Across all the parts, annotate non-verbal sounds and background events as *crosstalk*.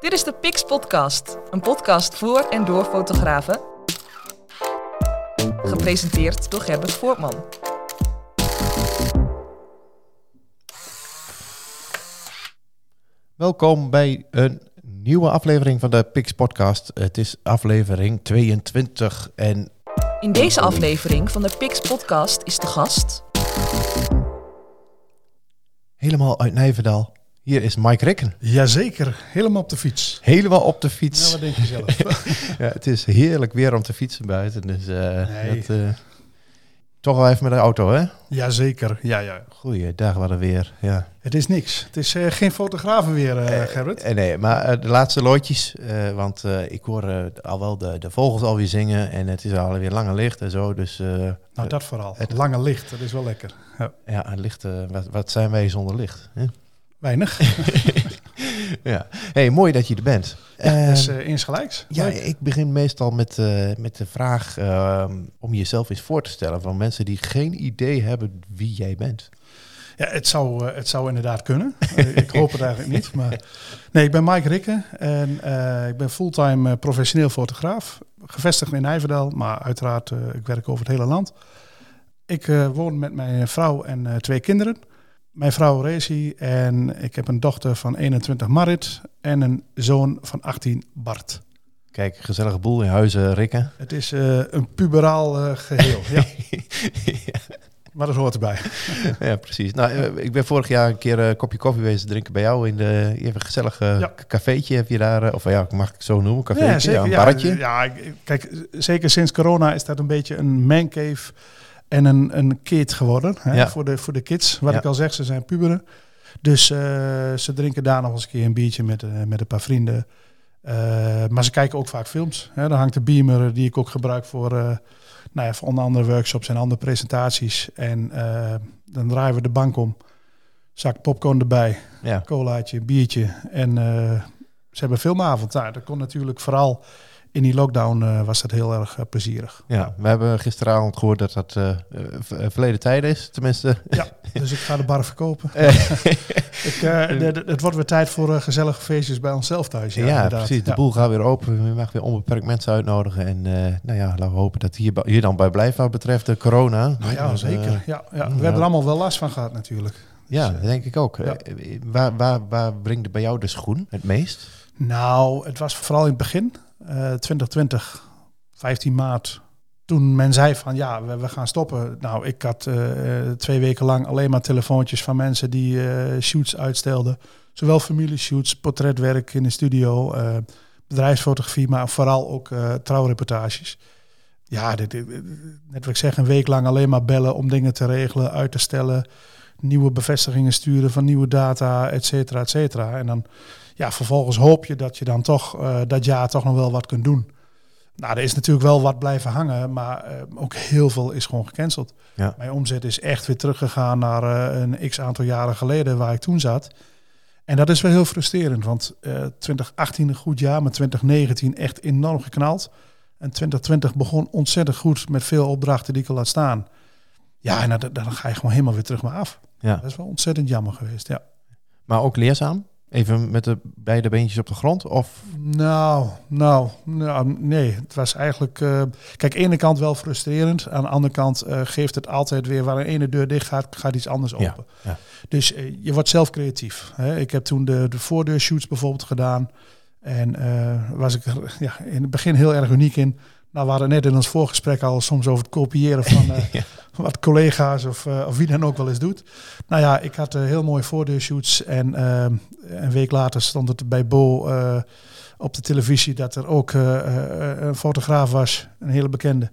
Dit is de Pix Podcast, een podcast voor en door fotografen. Gepresenteerd door Gerbert Voortman. Welkom bij een nieuwe aflevering van de Pix Podcast. Het is aflevering 22 en In deze aflevering van de Pix Podcast is de gast helemaal uit Nijverdal. Hier is Mike Rikken. Jazeker, helemaal op de fiets. Helemaal op de Ja, fiets. wat denk je zelf? *laughs* Ja, het is heerlijk weer om te fietsen buiten. Dus eh, Nee. dat, eh, toch wel even met de auto, hè? Jazeker, ja, ja. Goeiedag, wat een weer. Ja. Het is niks. Het is eh, geen fotografen weer, Gerrit. Nee, maar de laatste loodjes. want ik hoor al wel de, de vogels alweer zingen. En het is alweer langer licht en zo. Dus nou, dat vooral. het- lange licht, dat is wel lekker. Ja. ja, licht, wat, wat zijn wij zonder licht? Hè? Weinig. *laughs* ja. Hey, mooi dat je er bent. Ja, Ehm, dus uh, insgelijks. Ja, Leuk. ik begin meestal met, eh, met de vraag ehm, om jezelf eens voor te stellen van mensen die geen idee hebben wie jij bent. ja het, zou, eh, het zou inderdaad kunnen. *laughs* Eh, ik hoop het eigenlijk niet. Maar... Nee, ik ben Mike Rikke en eh, ik ben fulltime eh, professioneel fotograaf. Gevestigd in Nijverdal, maar uiteraard, eh, ik werk over het hele land. Ik eh, woon met mijn vrouw en eh, twee kinderen. Mijn vrouw Rezi en ik heb een dochter van 21 Marit en een zoon van 18 Bart. Kijk, gezellige boel in huizen, Rikke. Het is eh, een puberaal eh, geheel, ja. *laughs* Maar dat hoort erbij. *laughs* ja, precies. Nou, eh, ik ben vorig jaar een keer een kopje koffie wezen drinken bij jou in de. Je hebt een gezellig Ja. cafeetje, heb je daar, of ja, mag ik het zo noemen, cafeetje, ja, een Ja, barretje. Ja, kijk, zeker sinds corona is dat een beetje een mancave en een, een kid geworden. Hè, Ja. voor, de, voor de kids. Wat Ja. ik al zeg, ze zijn puberen. Dus eh, ze drinken daar nog eens een keer een biertje met, eh, met een paar vrienden. Eh, maar ze kijken ook vaak films. Hè. Dan hangt de beamer die ik ook gebruik voor, nou ja, voor onder andere workshops en andere presentaties. En dan draaien we de bank om. Zak popcorn erbij Ja. colaatje, biertje. En ze hebben filmavond. Nou, dat kon natuurlijk vooral in die lockdown eh, was dat heel erg eh, plezierig. Ja, we hebben gisteravond gehoord dat dat eh, verleden tijd is, tenminste. Ja, dus ik ga de bar verkopen. *laughs* Ik, de- de- het wordt weer tijd voor gezellige feestjes bij onszelf thuis. Ja, Ja, precies. De Ja. boel gaat weer open. Je mag weer onbeperkt mensen uitnodigen. En nou ja, laten we hopen dat hier, hier dan bij blijft wat betreft de corona. Nou ja, Dus, zeker. Ja, ja. We hebben er allemaal wel last van gehad natuurlijk. ja, Dus, denk ik ook. ja. Waar, waar, waar brengt bij jou de schoen het meest? Nou, het was vooral in het begin, eh 2020, 15 maart. Toen men zei van ja, we, gaan stoppen. Nou, ik had eh, eh, twee weken lang alleen maar telefoontjes van mensen die eh, shoots uitstelden. Zowel familieshoots, portretwerk in de studio, eh, bedrijfsfotografie, maar vooral ook eh, trouwreportages. Ja, dit, dit- net wat ik zeg, een week lang alleen maar bellen om dingen te regelen, uit te stellen, nieuwe bevestigingen sturen van nieuwe data, et cetera, et cetera. En dan ja, vervolgens hoop je dat je dan toch eh, dat jaar toch nog wel wat kunt doen. Nou, er is natuurlijk wel wat blijven hangen, maar eh, ook heel veel is gewoon gecanceld. Ja. Mijn omzet is echt weer teruggegaan naar eh, een x aantal jaren geleden waar ik toen zat. En dat is wel heel frustrerend, want eh 2018 een goed jaar, maar 2019 echt enorm geknald. En 2020 begon ontzettend goed met veel opdrachten die ik al had staan. Ja, en dan, dan ga je gewoon helemaal weer terug maar af. Ja. Dat is wel ontzettend jammer geweest, ja. Maar ook leerzaam? Even met de beide beentjes op de grond? Of Nou, nou, nou, nee. Het was eigenlijk, eh, kijk, aan de ene kant wel frustrerend. Aan de andere kant eh, geeft het altijd weer waar een ene deur dicht gaat, gaat iets anders open. ja. Dus eh, je wordt zelf creatief. Hè. Ik heb toen de, de voordeurshoots bijvoorbeeld gedaan. En was ik er ja, in het begin heel erg uniek in. Nou, we hadden net in ons voorgesprek al soms over het kopiëren van *laughs* Ja. Wat collega's of, eh, of wie dan ook wel eens doet. Nou ja, ik had eh, heel mooie voordeurshoots. En eh, een week later stond het bij Bo op de televisie dat er ook een fotograaf was, een hele bekende.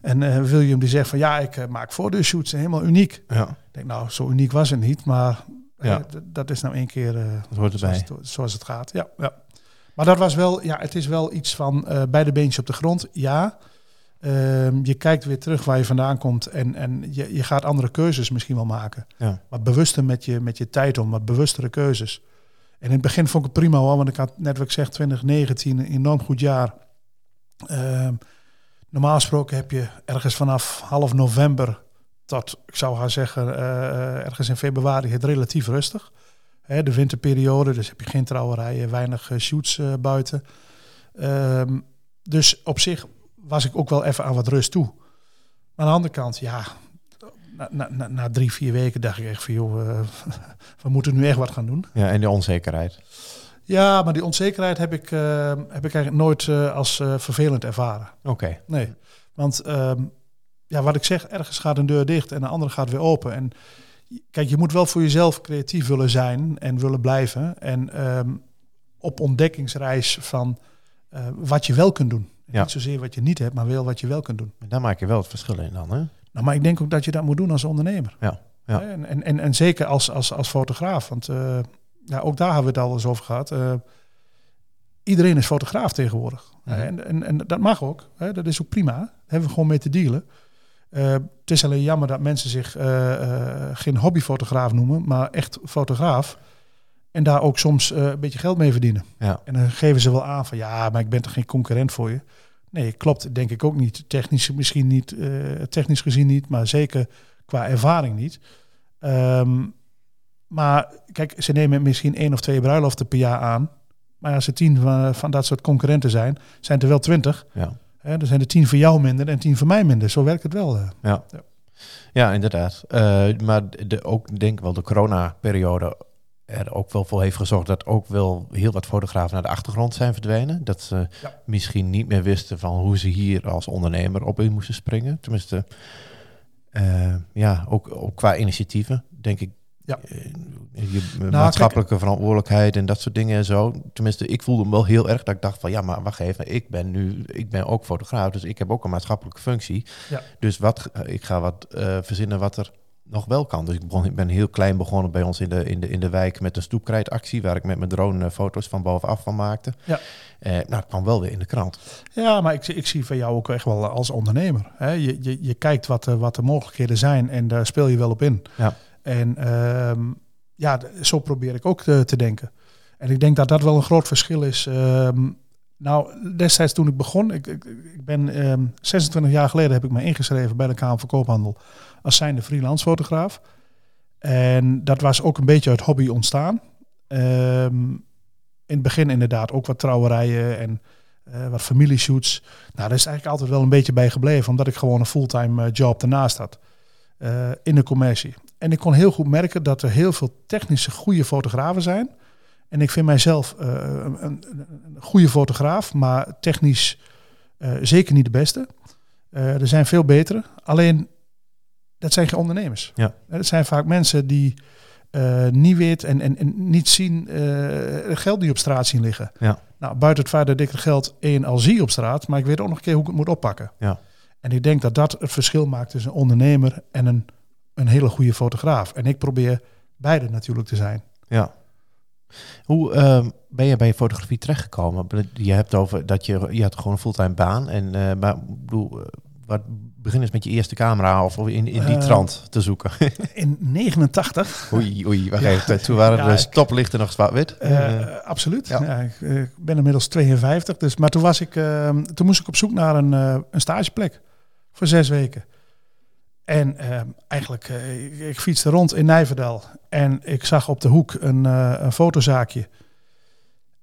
En William die zegt van ja, ik maak voordeurshoots, helemaal uniek. ja, Ik denk nou, zo uniek was het niet, maar Ja. dat is nou één keer dat hoort zoals, erbij. het, zoals het gaat. Ja, ja. Maar dat was wel, ja, het is wel iets van beide beentjes op de grond, ja. Ehm, je kijkt weer terug waar je vandaan komt en, en je, je gaat andere keuzes misschien wel maken. Ja. Wat bewuster met je, met je tijd om, wat bewustere keuzes. En in het begin vond ik het prima hoor, want ik had net wat ik zeg, 2019, een enorm goed jaar. Ehm, normaal gesproken heb je ergens vanaf half november tot, ik zou gaan zeggen, eh, ergens in februari het relatief rustig. Hè, de winterperiode, dus heb je geen trouwerijen, weinig eh, shoots eh, buiten. Ehm, dus op zich was ik ook wel even aan wat rust toe. Maar aan de andere kant, ja, na, na, na, drie, vier weken dacht ik echt van, joh, eh, *laughs* we moeten nu echt wat gaan doen. Ja, en de onzekerheid. Ja, maar die onzekerheid heb ik, eh, heb ik eigenlijk nooit eh, als eh, vervelend ervaren. Oké. Nee, want ehm, ja, wat ik zeg, ergens gaat een deur dicht en de andere gaat weer open. En kijk, je moet wel voor jezelf creatief willen zijn en willen blijven. En ehm, op ontdekkingsreis van wat je wel kunt doen. Ja. Niet zozeer wat je niet hebt, maar wel wat je wel kunt doen. Daar maak je wel het verschil in dan, hè? Nou, maar ik denk ook dat je dat moet doen als ondernemer. Ja, ja. En, en, en, en zeker als, als, als fotograaf. Want eh, ja, ook daar hebben we het al eens over gehad. Eh, iedereen is fotograaf tegenwoordig. Mhm. En, en, en dat mag ook. Hè, dat is ook prima. Daar hebben we gewoon mee te dealen. Eh, het is alleen jammer dat mensen zich geen hobbyfotograaf noemen, maar echt fotograaf. En daar ook soms eh, een beetje geld mee verdienen. Ja. En dan geven ze wel aan van ja, maar ik ben toch geen concurrent voor je. Nee, klopt, denk ik ook niet. Technisch misschien niet, eh, technisch gezien niet, maar zeker qua ervaring niet. Ehm, maar kijk, ze nemen misschien één of twee bruiloften per jaar aan. Maar als er tien van, van dat soort concurrenten zijn, zijn er wel twintig. Ja. Hè, dan zijn er tien voor jou minder en tien voor mij minder. Zo werkt het wel. eh. Ja, Ja. ja inderdaad. Maar de, ook denk ik wel de corona-periode er ook wel voor heeft gezorgd dat ook wel heel wat fotografen naar de achtergrond zijn verdwenen. Dat ze Ja. misschien niet meer wisten van hoe ze hier als ondernemer op in moesten springen. Tenminste, eh, ja, ook, ook qua initiatieven, denk ik. Ja. Eh, je Nou, maatschappelijke verantwoordelijkheid en dat soort dingen en zo. Tenminste, ik voelde hem wel heel erg dat ik dacht van ja, maar wacht even, ik ben nu, ik ben ook fotograaf, dus ik heb ook een maatschappelijke functie. Ja. Dus wat, ik ga wat eh, verzinnen wat er nog wel kan. Dus ik, begon, ik ben heel klein begonnen bij ons in de, in de, in de wijk met een stoepkrijtactie, waar ik met mijn drone eh, foto's van bovenaf van maakte. Ja. Eh, nou, het kwam wel weer in de krant. Ja, maar ik, ik zie van jou ook echt wel als ondernemer. Hè? Je, je, je kijkt wat, de- wat de mogelijkheden zijn en daar speel je wel op in. Ja. En ehm, ja, zo probeer ik ook te, te denken. En ik denk dat dat wel een groot verschil is. Ehm, nou, destijds toen ik begon, ik, ik, ben ehm, 26 jaar geleden heb ik me ingeschreven bij de Kamer van Koophandel als zijnde freelance fotograaf. En dat was ook een beetje uit hobby ontstaan. Ehm, in het begin inderdaad ook wat trouwerijen en eh, wat familieshoots. Nou, daar is eigenlijk altijd wel een beetje bij gebleven, omdat ik gewoon een fulltime eh, job daarnaast had eh, in de commercie. En ik kon heel goed merken dat er heel veel technische goede fotografen zijn. En ik vind mijzelf eh, een, een, goede fotograaf, maar technisch eh, zeker niet de beste. Eh, er zijn veel betere. Alleen, dat zijn geen ondernemers. Ja. Dat zijn vaak mensen die niet weten en, en, en niet zien, geld die op straat zien liggen. Ja. Nou, buiten het feit dat ik het geld één al zie op straat, maar ik weet ook nog een keer hoe ik het moet oppakken. Ja. En ik denk dat dat het verschil maakt tussen een ondernemer en een, een hele goede fotograaf. En ik probeer beide natuurlijk te zijn. Ja. Hoe ehm, ben je bij je fotografie terechtgekomen? Je hebt over dat je, je had gewoon een fulltime baan. En, eh, maar bedoel, eh, wat, begin eens met je eerste camera of in, in die Eh, trant te zoeken. *laughs* In 89, oei, oei, wacht Ja. even. Toen waren Ja, de stoplichten nog zwart-wit. absoluut. ja. Ja. ik, ben inmiddels 52, dus, maar toen, was ik, eh, toen moest ik op zoek naar een, een stageplek voor zes weken. En eh, eigenlijk, eh, ik, ik fietste rond in Nijverdal en ik zag op de hoek een, eh, een fotozaakje.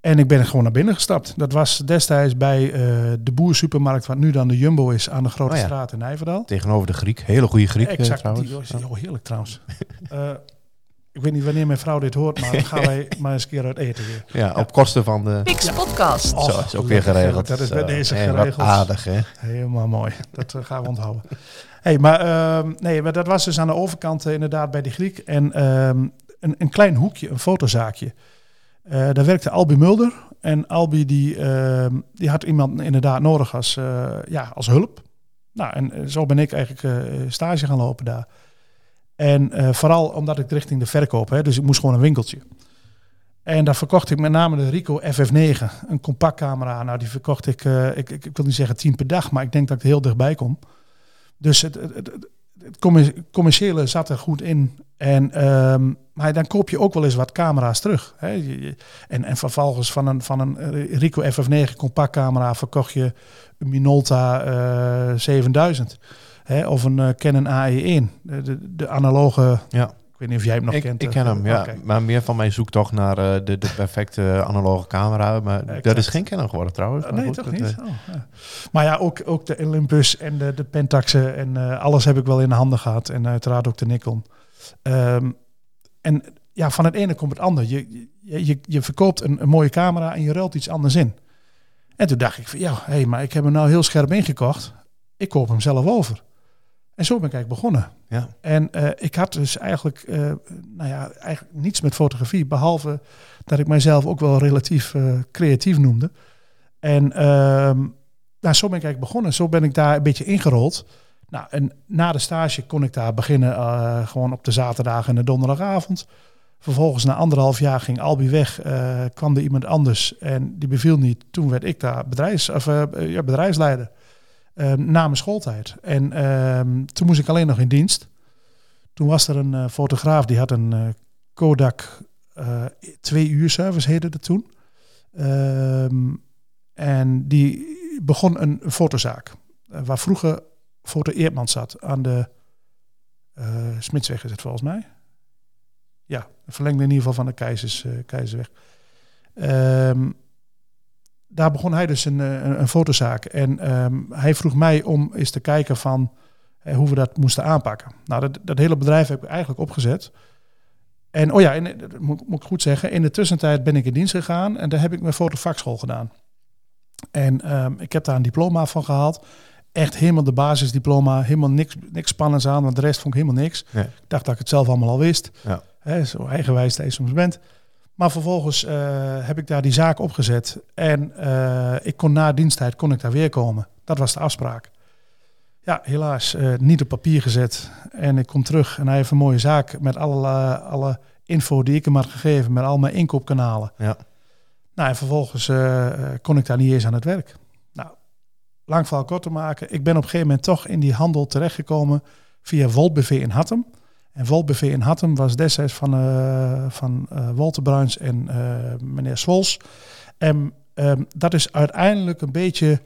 En ik ben gewoon naar binnen gestapt. Dat was destijds bij eh, de boersupermarkt, wat nu dan de Jumbo is, aan de Grote Oh ja. Straat in Nijverdal. tegenover de Griek. Hele goede Griek exact, trouwens. die oh, heerlijk trouwens. *laughs* Eh, ik weet niet wanneer mijn vrouw dit hoort, maar dan gaan *laughs* wij maar eens een keer uit eten weer. Ja, op kosten van de... Pix Podcast. Oh, Zo is ook weer geregeld. Dat is bij deze geregeld. aardig, hè? Helemaal mooi. Dat gaan we onthouden. Hey, maar, ehm, nee, maar dat was dus aan de overkant eh, inderdaad bij de Griek. En ehm, een, een klein hoekje, een fotozaakje. Eh, daar werkte Albi Mulder. En Albi die, ehm, die had iemand inderdaad nodig als, eh, ja, als hulp. Nou, en zo ben ik eigenlijk stage gaan lopen daar. En vooral omdat ik richting de verkoop, hè, dus ik moest gewoon een winkeltje. En daar verkocht ik met name de Rico FF9, een compactcamera. Nou, die verkocht ik, ik, ik, ik wil niet zeggen tien per dag, maar ik denk dat ik er heel dichtbij kom. Dus het, het, het, het commer- commerciële zat er goed in. En, ehm, maar dan koop je ook wel eens wat camera's terug. Hè? En, en vervolgens van een, van een eh, Rico FF9 compactcamera verkocht je een Minolta eh 7000. Hè? Of een eh, Canon AE1, de, de, de analoge Ja. Ik weet niet of jij hem nog ik, kent. ik ken hem, ja. oké. Maar meer van mijn zoektocht naar eh, de, de perfecte analoge camera. Maar Exact. dat is geen kenner geworden trouwens. Eh, Maar nee, goed, toch dat, niet? eh, Oh, ja. Maar ja, ook, ook de Olympus en de, de Pentaxen en alles heb ik wel in de handen gehad. En uiteraard ook de Nikon. Ehm, en ja, van het ene komt het ander. Je, je, je, je verkoopt een, een mooie camera en je ruilt iets anders in. En toen dacht ik van ja, hé, maar ik heb hem nou heel scherp ingekocht. Ik koop hem zelf over. En zo ben ik eigenlijk begonnen. ja. En eh, ik had dus eigenlijk, eh, nou ja, eigenlijk niets met fotografie, behalve dat ik mijzelf ook wel relatief eh, creatief noemde. En ehm, nou, zo ben ik eigenlijk begonnen. Zo ben ik daar een beetje ingerold. Nou, en na de stage kon ik daar beginnen, gewoon op de zaterdag en de donderdagavond. Vervolgens na anderhalf jaar ging Albi weg, kwam er iemand anders en die beviel niet. Toen werd ik daar bedrijfs, of, ja, bedrijfsleider na mijn schooltijd. En ehm, toen moest ik alleen nog in dienst. Toen was er een eh, fotograaf die had een eh, Kodak eh, twee uur service heette het toen. Ehm, en die begon een fotozaak. waar vroeger Foto Eerdman zat aan de eh Smitsweg is het volgens mij. Ja, de verlengde in ieder geval van de Keizers, eh, Keizersweg. Ehm, daar begon hij dus een, eh, een, een fotozaak. En ehm, hij vroeg mij om eens te kijken van eh, hoe we dat moesten aanpakken. Nou, dat, dat hele bedrijf heb ik eigenlijk opgezet. En oh ja, en, eh, dat moet, moet ik goed zeggen, in de tussentijd ben ik in dienst gegaan en daar heb ik mijn fotovakschool gedaan. En ehm, ik heb daar een diploma van gehaald. Echt helemaal de basisdiploma, helemaal niks, niks spannends aan, want de rest vond ik helemaal niks. Nee. Ik dacht dat ik het zelf allemaal al wist. Ja. Zo eigenwijs dat je soms bent. Maar vervolgens eh, heb ik daar die zaak opgezet. En eh, ik kon na diensttijd kon ik daar weer komen. Dat was de afspraak. Ja, helaas eh, niet op papier gezet. En ik kom terug en hij heeft een mooie zaak met alle, alle info die ik hem had gegeven, met al mijn inkoopkanalen. Ja. Nou, en vervolgens kon ik daar niet eens aan het werk. Nou, lang verhaal kort te maken. Ik ben op een gegeven moment toch in die handel terechtgekomen via Volt BV in Hattem. En Volt BV in Hattem was destijds van, eh van eh Walter Bruins en eh, meneer Swols. En ehm, dat is uiteindelijk een beetje...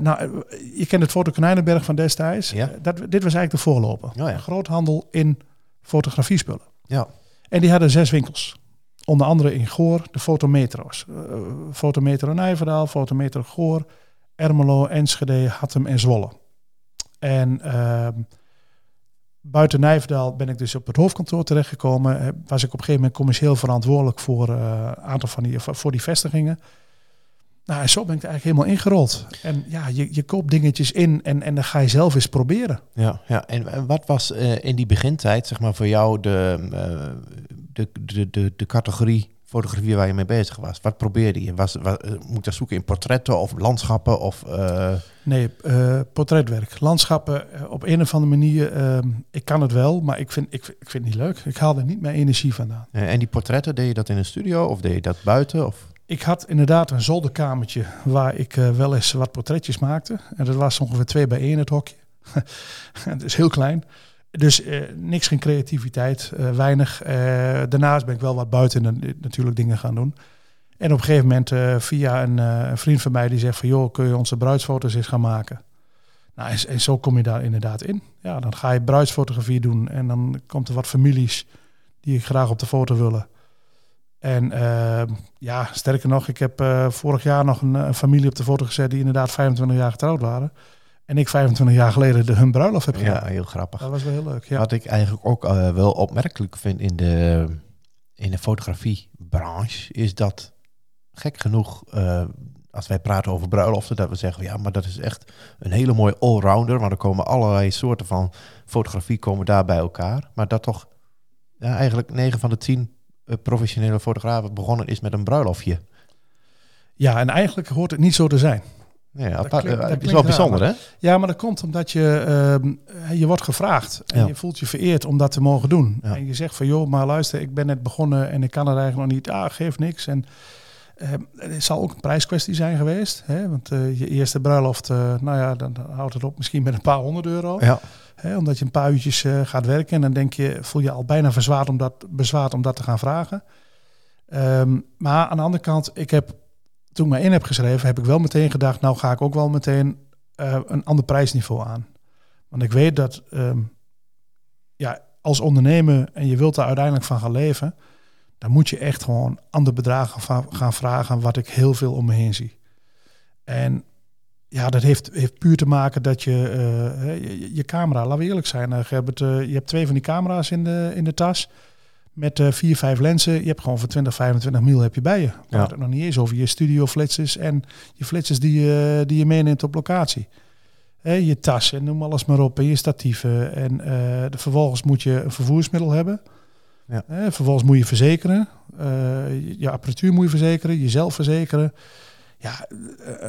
nou, je kent het Foto Konijnenberg van destijds. Ja. Dat, dit was eigenlijk de voorloper. Oh ja. Groothandel in fotografiespullen. Ja. En die hadden zes winkels. Onder andere in Goor, de Fotometro's. Uh, Fotometro Nijverdal, Fotometro Goor, Ermelo, Enschede, Hattem en Zwolle. En ehm, buiten Nijverdal ben ik dus op het hoofdkantoor terechtgekomen. Eh, Was ik op een gegeven moment commercieel verantwoordelijk voor eh, een aantal van die, voor die vestigingen. Nou, en zo ben ik er eigenlijk helemaal ingerold. En ja, je, je koopt dingetjes in en, en dan ga je zelf eens proberen. Ja, ja. En, en wat was eh, in die begintijd, zeg maar, voor jou de, eh, de, de, de, de categorie fotografie waar je mee bezig was? Wat probeerde je? Was, was, eh, moet je dat zoeken in portretten of landschappen? Of, eh, Nee, eh, portretwerk. Landschappen op een of andere manier. ehm, ik kan het wel, maar ik vind, ik, ik vind het niet leuk. Ik haal er niet meer energie vandaan. en die portretten, deed je dat in een studio of deed je dat buiten? Of? Ik had inderdaad een zolderkamertje waar ik wel eens wat portretjes maakte. En dat was ongeveer twee bij één het hokje. *laughs* het is heel klein. Dus eh, niks, geen creativiteit, eh, weinig. Eh, daarnaast ben ik wel wat buiten en, natuurlijk dingen gaan doen. En op een gegeven moment via een, een vriend van mij die zegt van... joh, kun je onze bruidsfoto's eens gaan maken? Nou, en, zo kom je daar inderdaad in. Ja, dan ga je bruidsfotografie doen en dan komt er wat families die graag op de foto willen. En eh, ja, sterker nog, ik heb vorig jaar nog een familie op de foto gezet die inderdaad 25 jaar getrouwd waren. En ik 25 jaar geleden de hun bruiloft heb gedaan. Ja, heel grappig. Dat was wel heel leuk. Ja. Wat ik eigenlijk ook eh, wel opmerkelijk vind in de, in de fotografiebranche, is dat gek genoeg, eh, als wij praten over bruiloften, dat we zeggen, ja, maar dat is echt een hele mooie allrounder, want er komen allerlei soorten van fotografie komen daar bij elkaar. Maar dat toch ja, eigenlijk 9 van de 10 eh, professionele fotografen begonnen is met een bruiloftje. ja, en eigenlijk hoort het niet zo te zijn. Nee, Dat klinkt- eh, dat is wel raar, bijzonder, hè? Ja, maar dat komt omdat je, ehm, je wordt gevraagd. En Ja. je voelt je vereerd om dat te mogen doen. Ja. En je zegt van, joh, maar luister, ik ben net begonnen en ik kan het eigenlijk nog niet. Ah, geeft niks. En ehm, het zal ook een prijskwestie zijn geweest. Hè? Want eh, je eerste bruiloft, eh, nou ja, dan houdt het op misschien met een paar honderd euro. Ja. Hè, omdat je een paar uurtjes gaat werken en dan denk je, voel je al bijna verzwaard om dat, bezwaard om dat te gaan vragen. Ehm, maar aan de andere kant, ik heb, toen ik me in heb geschreven, heb ik wel meteen gedacht, nou ga ik ook wel meteen eh, een ander prijsniveau aan. Want ik weet dat, ehm, ja, als ondernemer en je wilt daar uiteindelijk van gaan leven, dan moet je echt gewoon andere bedragen gaan vragen, wat ik heel veel om me heen zie. En ja, dat heeft, heeft puur te maken dat je, eh, je, je camera, laten we eerlijk zijn, eh, Gerbert, eh, je hebt twee van die camera's in de, in de tas met eh, vier, vijf lenzen. Je hebt gewoon voor 20, 25 mil heb je bij je. Hadden het nog niet eens over je studio flitsers en je flitsers die je, die je meeneemt op locatie. Je tas en noem alles maar op. En je statieven. En eh, de, vervolgens moet je een vervoersmiddel hebben. Ja. Vervolgens moet je verzekeren. Eh, je, je apparatuur moet je verzekeren. Jezelf verzekeren. Ja,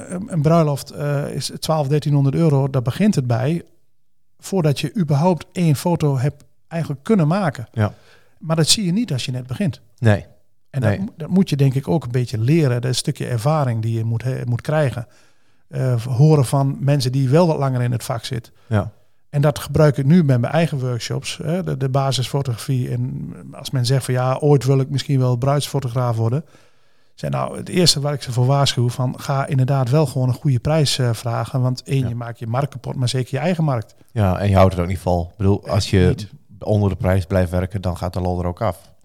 een, een bruiloft is 12, 1300 euro. Daar begint het bij. Voordat je überhaupt één foto hebt eigenlijk kunnen maken. Ja. Maar dat zie je niet als je net begint. Nee. En Nee. dat, dat moet je denk ik ook een beetje leren. Dat stukje ervaring die je moet, he- moet krijgen. Eh, horen van mensen die wel wat langer in het vak zitten. Ja. En dat gebruik ik nu met mijn eigen workshops. Hè, de, de basisfotografie. En als men zegt van ja, ooit wil ik misschien wel bruidsfotograaf worden. Zijn nou het eerste waar ik ze voor waarschuw van ga inderdaad wel gewoon een goede prijs eh, vragen. Want één, Ja. je maakt je markt kapot, maar zeker je eigen markt. ja, en je houdt het ook niet vol. Ik bedoel, als je Niet. Onder de prijs blijft werken, dan gaat de lol er ook af.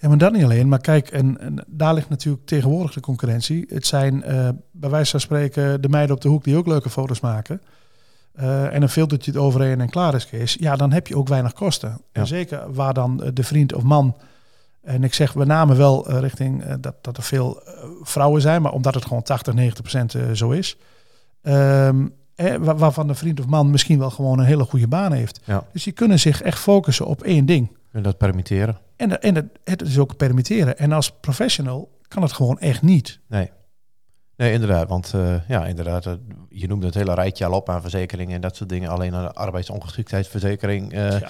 Ja, maar dat niet alleen. Maar kijk, en, en daar ligt natuurlijk tegenwoordig de concurrentie. Het zijn eh, bij wijze van spreken de meiden op de hoek die ook leuke foto's maken. Eh, en een filtertje het overheen en klaar is, Kees. Ja, dan heb je ook weinig kosten. Ja. En zeker waar dan eh, de vriend of man... En ik zeg met name wel richting dat, dat er veel vrouwen zijn, maar omdat het gewoon 80, 90 procent zo is. Ehm, eh, wa- waarvan de vriend of man misschien wel gewoon een hele goede baan heeft. Ja. Dus die kunnen zich echt focussen op één ding. En dat permitteren. En, en het, het is ook permitteren. En als professional kan het gewoon echt niet. Nee. Nee, inderdaad. Want eh, ja, inderdaad, eh, je noemde het hele rijtje al op aan verzekeringen en dat soort dingen. Alleen een arbeidsongeschiktheidsverzekering eh, Ja.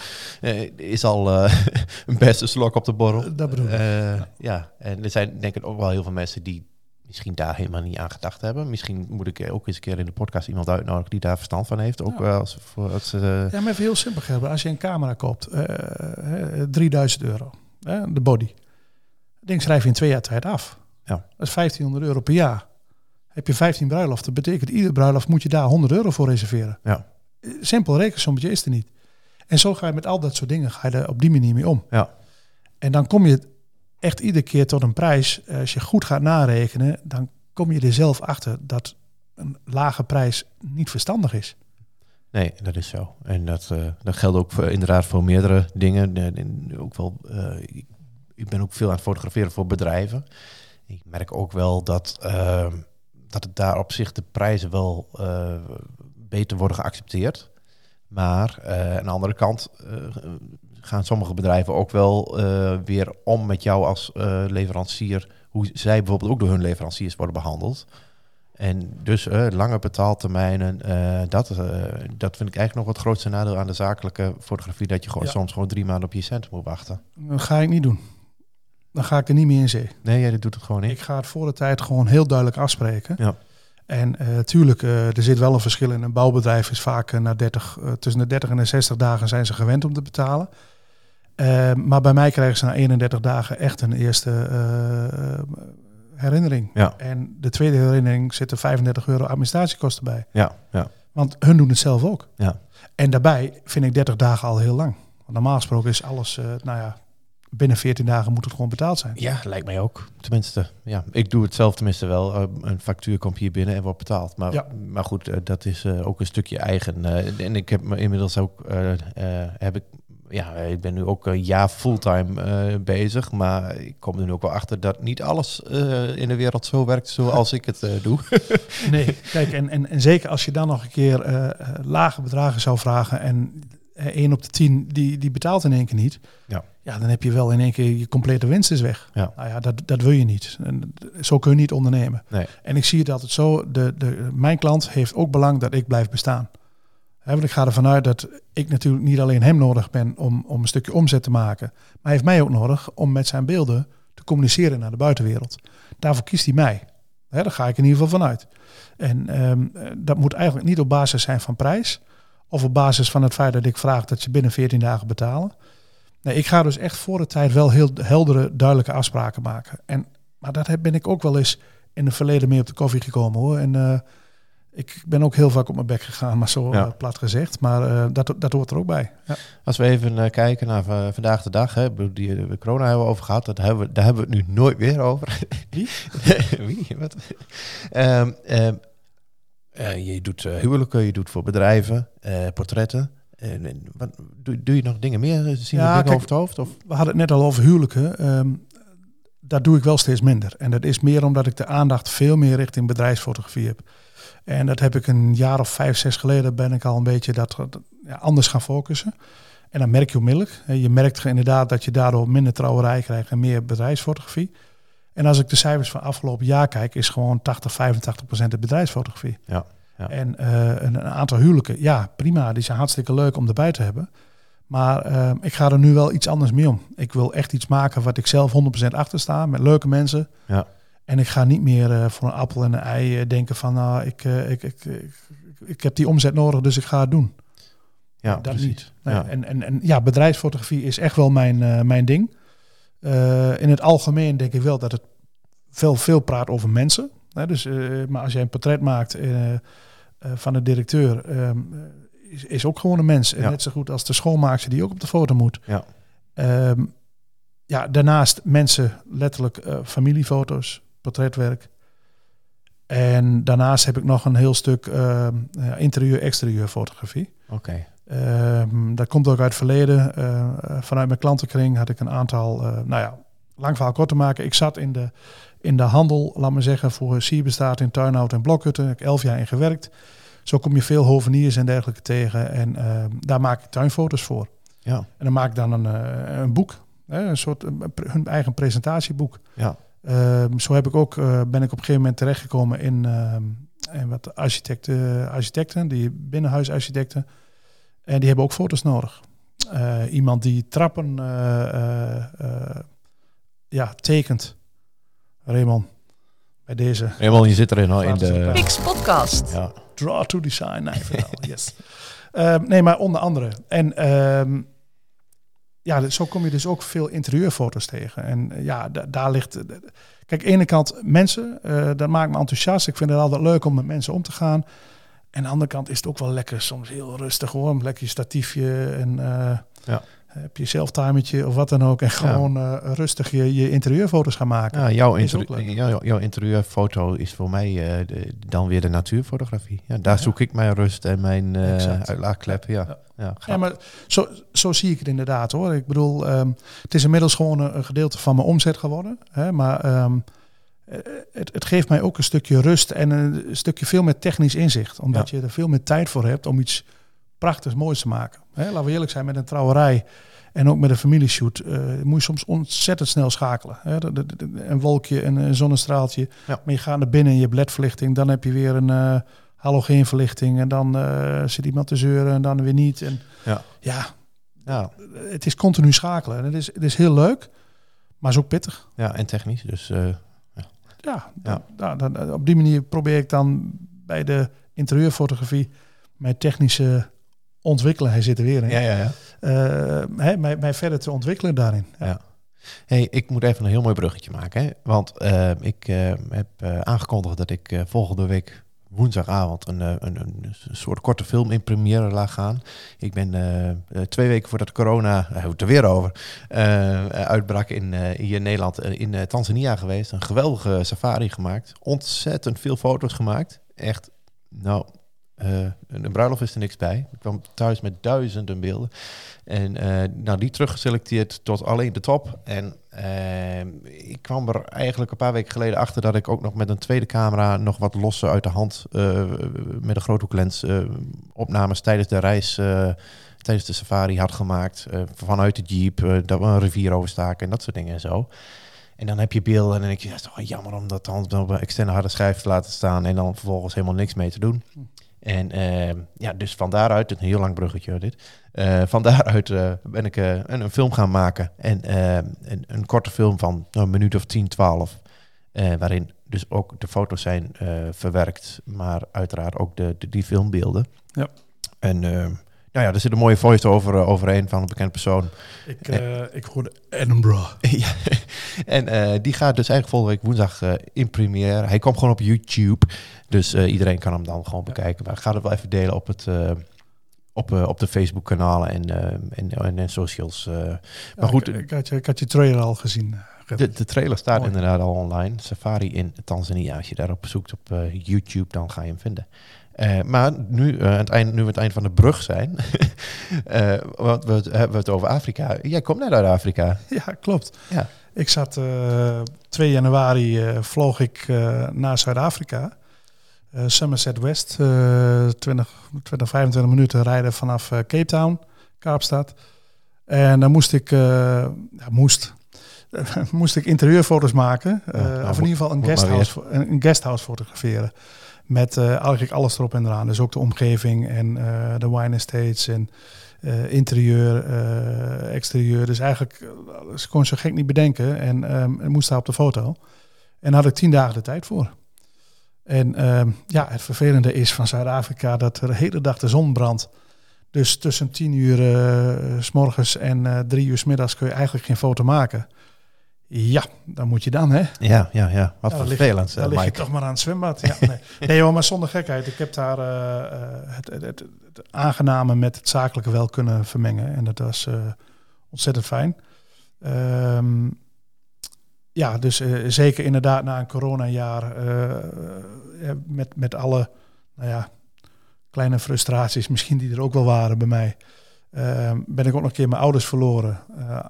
is al *laughs* een beste slok op de borrel. Dat bedoel ik. Ja. ja. en er zijn denk ik ook wel heel veel mensen die misschien daar helemaal niet aan gedacht hebben. Misschien moet ik ook eens een keer in de podcast iemand uitnodigen die daar verstand van heeft. Ook Ja. wel als, voor, als, eh, Ja, maar even heel simpel hebben. Als je een camera koopt, eh, eh, 3000 euro, hè, de body. Dat ding schrijf je in twee jaar tijd af. Ja. Dat is 1500 euro per jaar. Heb je 15 bruiloften, betekent iedere bruiloft moet je daar 100 euro voor reserveren. Ja. Eh, Simpel rekensommetje is er niet. En zo ga je met al dat soort dingen ga je er op die manier mee om. Ja. En dan kom je echt iedere keer tot een prijs. eh, Als je goed gaat narekenen, dan kom je er zelf achter dat een lage prijs niet verstandig is. Nee, dat is zo. En dat, eh, dat geldt ook voor, inderdaad voor meerdere dingen. En ook wel, eh, ik, ben ook veel aan het fotograferen voor bedrijven. Ik merk ook wel dat, eh, dat het daar op zich de prijzen wel beter worden geaccepteerd. Maar aan de andere kant gaan sommige bedrijven ook wel eh, weer om met jou als eh, leverancier. Hoe zij bijvoorbeeld ook door hun leveranciers worden behandeld. En dus eh, lange betaaltermijnen, dat, dat vind ik eigenlijk nog het grootste nadeel aan de zakelijke fotografie. Dat je gewoon Ja. soms gewoon drie maanden op je cent moet wachten. Dat ga ik niet doen. Dan ga ik er niet meer in zee. Nee, jij doet het gewoon niet. Ik ga het voor de tijd gewoon heel duidelijk afspreken. Ja. En eh tuurlijk, er zit wel een verschil in. Een bouwbedrijf is vaak na 30, eh, tussen de 30 en de 60 dagen zijn ze gewend om te betalen. Eh, maar bij mij krijgen ze na 31 dagen echt een eerste eh, herinnering. Ja, En de tweede herinnering zitten 35 euro administratiekosten bij. ja, ja. Want hun doen het zelf ook. Ja. En daarbij vind ik 30 dagen al heel lang. Want normaal gesproken is alles, eh, nou ja, binnen 14 dagen moet het gewoon betaald zijn. Ja, lijkt mij ook. Tenminste, ja. Ik doe het zelf tenminste wel. Eh, een factuur komt hier binnen en wordt betaald. Maar, Ja. maar goed, dat is ook een stukje eigen. en ik heb me inmiddels ook, heb ik, ja, ik ben nu ook een jaar fulltime eh, bezig. Maar ik kom er nu ook wel achter dat niet alles eh, in de wereld zo werkt zoals ik het eh, doe. *laughs* Nee, kijk, en, en, en zeker als je dan nog een keer lage bedragen zou vragen en 1 op de 10 die, die betaalt in één keer niet. Ja. ja, dan heb je wel in één keer je complete winst is weg. Ja. Nou ja, dat, dat wil je niet. En zo kun je niet ondernemen. Nee. En ik zie het altijd zo, de, de, mijn klant heeft ook belang dat ik blijf bestaan. Want ik ga ervan uit dat ik natuurlijk niet alleen hem nodig ben om, om een stukje omzet te maken. Maar hij heeft mij ook nodig om met zijn beelden te communiceren naar de buitenwereld. Daarvoor kiest hij mij. Hè, daar ga ik in ieder geval vanuit. En ehm, eh, dat moet eigenlijk niet op basis zijn van prijs. Of op basis van het feit dat ik vraag dat ze binnen 14 dagen betalen. Nee, ik ga dus echt voor de tijd wel heel heldere, duidelijke afspraken maken. En, maar dat heb, ben ik ook wel eens in het verleden mee op de koffie gekomen hoor. En eh, ik ben ook heel vaak op mijn bek gegaan, maar zo Ja. eh, plat gezegd. Maar eh, dat, dat hoort er ook bij. Ja. Als we even eh, kijken naar va- vandaag de dag, hè, die de corona hebben we over gehad, dat hebben we, daar hebben we het nu nooit weer over. *laughs* Wie? *laughs* Wie? Wat? Ehm, ehm, eh, je doet huwelijken, je doet voor bedrijven, portretten. En, en wat, doe, doe je nog dingen meer? Zien we Ja, dingen kijk- over het hoofd? Of? We hadden het net al over huwelijken. Ehm, dat doe ik wel steeds minder. En dat is meer omdat ik de aandacht veel meer richting bedrijfsfotografie heb. En dat heb ik een jaar of vijf, zes geleden ben ik al een beetje dat, dat, ja, anders gaan focussen. En dan merk je onmiddellijk. Je merkt inderdaad dat je daardoor minder trouwerij krijgt en meer bedrijfsfotografie. En als ik de cijfers van afgelopen jaar kijk, is gewoon 80, 85 procent de bedrijfsfotografie. Ja, ja. En eh, een, een aantal huwelijken, ja prima, die zijn hartstikke leuk om erbij te hebben. Maar eh, ik ga er nu wel iets anders mee om. Ik wil echt iets maken wat ik zelf 100% achter sta, met leuke mensen. Ja. En ik ga niet meer eh, voor een appel en een ei eh, denken van, nou, ik, eh, ik, ik, ik, ik heb die omzet nodig, dus ik ga het doen. ja, dat precies. niet. Nee, Ja. En, en, en ja, bedrijfsfotografie is echt wel mijn, mijn ding. In het algemeen denk ik wel dat het veel, veel praat over mensen. Hè, dus, maar als jij een portret maakt van de directeur, ehm, eh, is, is ook gewoon een mens. En Ja. net zo goed als de schoonmaakster die ook op de foto moet. Ja. Ehm, ja, daarnaast mensen, letterlijk familiefoto's, portretwerk. En daarnaast heb ik nog een heel stuk ehm, ja, interieur-exterieur fotografie. Oké. Ehm, dat komt ook uit het verleden. Eh, eh, vanuit mijn klantenkring had ik een aantal, eh, nou ja, lang verhaal kort te maken. Ik zat in de, in de handel, laat maar zeggen, voor Sierbestaat in Tuinhout en Blokhutten. Daar heb ik elf jaar in gewerkt. Zo kom je veel hoveniers en dergelijke tegen. En ehm, daar maak ik tuinfoto's voor. Ja, En dan maak ik dan een, eh, een boek. Een soort een hun eigen presentatieboek. ja, Ehm, zo heb ik ook, eh, ben ik op een gegeven moment terechtgekomen in, ehm, in wat architecten, architecten, die binnenhuisarchitecten. En die hebben ook foto's nodig. Eh, iemand die trappen eh, ja, tekent. Raymond, bij deze. helemaal je zit erin al in de... Pix Podcast. Ja, Draw to design. Nee, yes. Ehm, nee, maar onder andere. En ehm, ja, zo kom je dus ook veel interieurfoto's tegen. En eh, ja, da- daar ligt... eh, Kijk, ene kant mensen, eh, dat maakt me enthousiast. Ik vind het altijd leuk om met mensen om te gaan. En aan de andere kant is het ook wel lekker, soms heel rustig hoor. Lekker je statiefje en Ja. Heb je zelftimertje of wat dan ook. En gewoon eh, rustig je, je interieurfoto's gaan maken. ja jouw, jouw, jouw interieurfoto is voor mij eh, de- dan weer de natuurfotografie. Ja, daar Ja. zoek ik mijn rust en mijn eh Exact. uitlaatklep. Ja, Ja. ja. Maar zo, zo zie ik het inderdaad hoor. Ik bedoel, ehm, het is inmiddels gewoon een, een gedeelte van mijn omzet geworden. Hè, maar ehm, eh, het, het geeft mij ook een stukje rust en een stukje veel meer technisch inzicht. Omdat je er veel meer tijd voor hebt om iets prachtigs moois te maken. Hè, laten we eerlijk zijn, met een trouwerij en ook met een familieshoot eh, moet je soms ontzettend snel schakelen. Hè. De- de- de- Een wolkje, een, een zonnestraaltje. Ja. Maar je gaat naar binnen en je hebt ledverlichting. Dan heb je weer een eh halogeenverlichting. En dan eh, zit iemand te zeuren en dan weer niet. En Ja. ja, Ja, het is continu schakelen. En het is, het is heel leuk, maar is ook pittig. ja, en technisch. Dus Ja, Ja. da- da- da- op die manier probeer ik dan bij de interieurfotografie mijn technische ontwikkelen, hij zit er weer in, ja, ja, ja. hè, mij, mij verder te ontwikkelen daarin. Ja. Ja. Hey, ik moet even een heel mooi bruggetje maken. Hè? Want eh, ik eh, heb aangekondigd dat ik volgende week woensdagavond een, een, een, soort korte film in première laat gaan. Ik ben twee weken voordat corona, daar hebben we het er weer over, uitbrak in, hier in Nederland, in Tanzania geweest. Een geweldige safari gemaakt. Ontzettend veel foto's gemaakt. Echt, nou, eh, een, bruiloft is er niks bij. Ik kwam thuis met duizenden beelden. En eh, nou, die teruggeselecteerd tot alleen de top. En eh, ik kwam er eigenlijk een paar weken geleden achter dat ik ook nog met een tweede camera nog wat losse uit de hand met een groothoeklens opnames tijdens de reis, tijdens de safari had gemaakt. vanuit de jeep, dat we een rivier overstaken en dat soort dingen en zo. En dan heb je beelden en dan denk je, jammer om dat dan op een externe harde schijf te laten staan en dan vervolgens helemaal niks mee te doen. En eh, ja, dus van daaruit, een heel lang bruggetje dit. Eh, van daaruit eh, ben ik eh, een, een film gaan maken. En eh, een, een korte film van nou, een minuut of 10, 12. eh, waarin dus ook de foto's zijn verwerkt, maar uiteraard ook de, de, die filmbeelden. Ja. En eh, nou ja, er zit een mooie voice-over uh, overheen van een bekend persoon. Ik, uh, ik hoorde Edinburgh. *laughs* ja, en uh, die gaat dus eigenlijk volgende week woensdag in première. Hij komt gewoon op YouTube, dus iedereen kan hem dan gewoon bekijken. Maar ik ga het wel even delen op het op, op de Facebook-kanalen en, en, en, en, socials. Ja, maar goed, ik, ik, had je, ik had je trailer al gezien. De, de trailer staat Mooi. inderdaad al online. Safari in Tanzania. Als je daarop zoekt op YouTube, dan ga je hem vinden. Maar nu, het eind, nu we het eind van de brug zijn, *laughs* want we hebben het over Afrika. Jij komt net uit Afrika. *laughs* Ja, klopt. Ja. Ik zat 2 januari vloog ik naar Zuid-Afrika. Somerset West, uh, 20, 20, 25 minuten rijden vanaf Cape Town, Kaapstad. En dan moest ik, ja, moest, *laughs* moest ik interieurfoto's maken. Nou, of in ieder geval een guesthouse, een guesthouse fotograferen. Met eigenlijk alles erop en eraan. Dus ook de omgeving en de wine estates en interieur, exterieur. Dus eigenlijk ze kon zo gek niet bedenken. En um, moest daar op de foto. En daar had ik tien dagen de tijd voor. En uh, ja, het vervelende is van Zuid-Afrika dat er de hele dag de zon brandt. Dus tussen tien uur uh, s morgens en drie uur s middags kun je eigenlijk geen foto maken. Ja, dan moet je dan, hè? Ja, ja, ja. Wat ja, vervelend. Dan lig je toch maar aan het zwembad. Ja, nee. nee hoor, maar zonder gekheid. Ik heb daar uh, het, het, het, het, aangename met het zakelijke wel kunnen vermengen. En dat was ontzettend fijn. Um, ja, dus uh, zeker inderdaad na een coronajaar met, met alle nou ja, kleine frustraties, misschien die er ook wel waren bij mij, uh, ben ik ook nog een keer mijn ouders verloren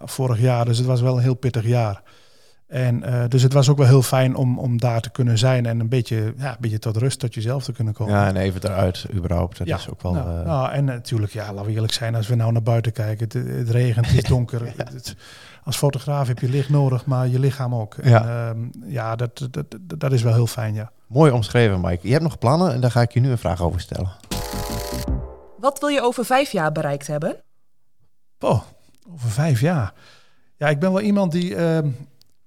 vorig jaar. Dus het was wel een heel pittig jaar. En dus het was ook wel heel fijn om, om daar te kunnen zijn en een beetje, ja, een beetje tot rust, tot jezelf te kunnen komen. Ja, en even eruit, überhaupt. Dat ja, is ook wel. Nou, nou, en natuurlijk, ja, laten we eerlijk zijn, als we nou naar buiten kijken, het, het regent, het is *laughs* donker. ja. het, als fotograaf heb je licht nodig, maar je lichaam ook. Ja, en, uh, ja dat, dat, dat is wel heel fijn, ja. Mooi omschreven, Mike. Je hebt nog plannen en daar ga ik je nu een vraag over stellen. Wat wil je over vijf jaar bereikt hebben? Oh, over vijf jaar. Ja, ik ben wel iemand die uh,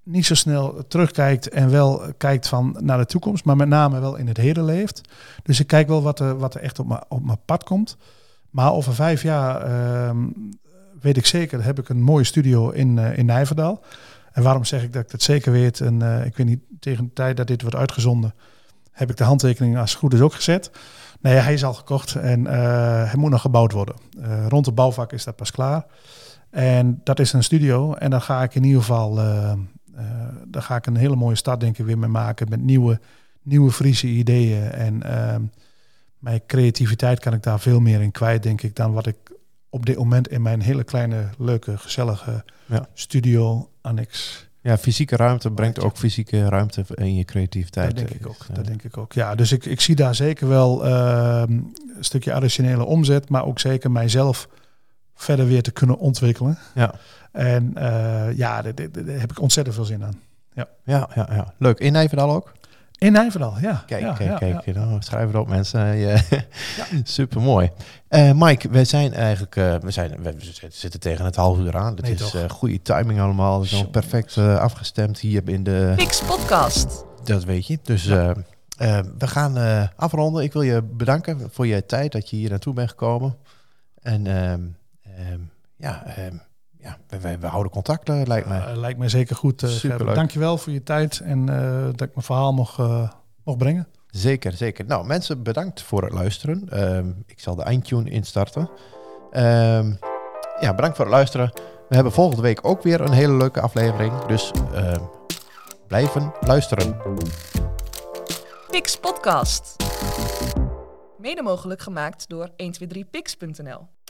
niet zo snel terugkijkt en wel kijkt van naar de toekomst, maar met name wel in het heden leeft. Dus ik kijk wel wat er, wat er echt op mijn, op mijn pad komt. Maar over vijf jaar uh, weet ik zeker, heb ik een mooie studio in, uh, in Nijverdal. En waarom zeg ik dat ik dat zeker weet? En uh, ik weet niet, tegen de tijd dat dit wordt uitgezonden, heb ik de handtekening als het goed is ook gezet. Nee, hij is al gekocht en uh, hij moet nog gebouwd worden. rond de bouwvak is dat pas klaar. En dat is een studio. En dan ga ik in ieder geval, daar ga ik een hele mooie stad denk ik weer mee maken. Met nieuwe, nieuwe Friese ideeën. En ehm, mijn creativiteit kan ik daar veel meer in kwijt, denk ik, dan wat ik op dit moment in mijn hele kleine, leuke, gezellige ja. studio annex. Ja, fysieke ruimte brengt ook fysieke ruimte in je creativiteit. Dat denk ik ook. Dat denk ik ook. Ja, dus ik, ik zie daar zeker wel uh, een stukje additionele omzet, maar ook zeker mijzelf verder weer te kunnen ontwikkelen. Ja. En uh, ja, daar, heb ik ontzettend veel zin aan. Ja, ja, ja, ja. leuk. In Nijverdal ook? In Nijverdal, ja. Kijk, ja, kijk, ja, kijk. Ja. Nou, schrijven erop mensen. Ja. *laughs* Super mooi. Uh, Mike, we zijn eigenlijk, uh, we, zijn, we zitten tegen het half uur aan. Het nee, is uh, goede timing allemaal. We zijn perfect afgestemd hier in de... Pix Podcast. Dat weet je. Dus we gaan afronden. Ik wil je bedanken voor je tijd dat je hier naartoe bent gekomen. En um, ja... we, we, houden contact, uh, lijkt mij. Uh, lijkt mij zeker goed. Uh, Super Dankjewel voor je tijd en dat ik mijn verhaal mocht, mocht brengen. Zeker, zeker. Nou, mensen, bedankt voor het luisteren. Um, ik zal de eindtune instarten. Um, ja, bedankt voor het luisteren. We hebben volgende week ook weer een hele leuke aflevering. Dus uh, blijven luisteren. Pix Podcast. Mede mogelijk gemaakt door 123pix.nl